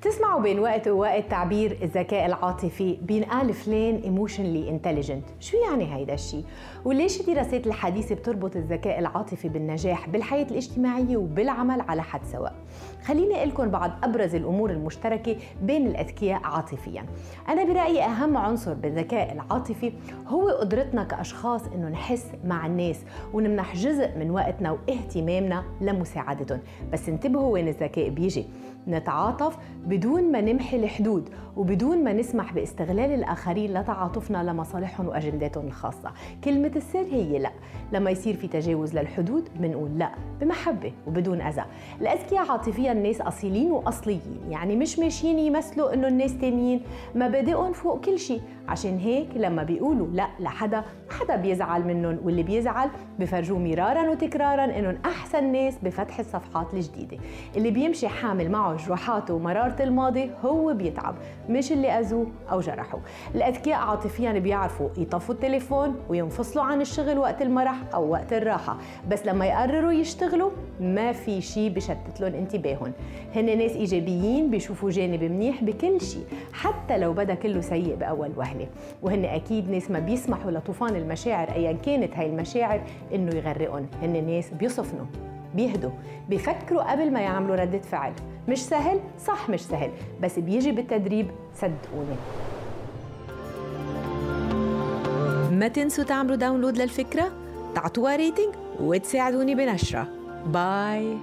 بتسمعوا بين وقت ووقت تعبير الذكاء العاطفي بينقال فلان emotionally intelligent شو يعني هيدا الشيء؟ وليش الدراسات الحديثه بتربط الذكاء العاطفي بالنجاح بالحياة الاجتماعية وبالعمل على حد سواء؟ خليني أقول لكم بعض أبرز الأمور المشتركة بين الأذكياء عاطفيا. أنا برأيي أهم عنصر بالذكاء العاطفي هو قدرتنا كأشخاص إنه نحس مع الناس ونمنح جزء من وقتنا واهتمامنا لمساعدتهم. بس انتبهوا وين الذكاء بيجي. نتعاطف بدون ما نمحي الحدود وبدون ما نسمح باستغلال الآخرين لتعاطفنا لمصالحهم وأجنداتهم الخاصة كلمة السر هي لا. لما يصير في تجاوز للحدود بنقول لا بمحبة وبدون أذى. الأذكياء عاطفيا الناس أصيلين وأصليين يعني مش ماشيين يمثلوا إنه الناس تانيين. مبادئهم فوق كل شيء. عشان هيك لما بيقولوا لا لحدا حدا بيزعل منهم واللي بيزعل بفرجوه مرارا وتكرارا إنهم أحسن ناس بفتح الصفحات الجديدة. اللي بيمشي حامل معه جروحاته الماضي هو بيتعب مش اللي أذوه أو جرحوا الأذكياء عاطفيا بيعرفوا يطفوا التليفون وينفصلوا عن الشغل وقت المرح أو وقت الراحة. بس لما يقرروا يشتغلوا ما في شيء بشتت لهم انتباههم. هن ناس إيجابيين بيشوفوا جانب منيح بكل شيء حتى لو بدأ كله سيء بأول وهلة. وهن أكيد ناس ما بيسمحوا لطوفان المشاعر ايا كانت هاي المشاعر إنه يغرقهم. هن ناس بيصفنوا. بيهدوا بيفكروا قبل ما يعملوا ردة فعل. مش سهل؟ صح مش سهل بس بيجي بالتدريب صدقوني. ما تنسوا تعملوا download للفكرة تعطوها rating وتساعدوني بنشرة. باي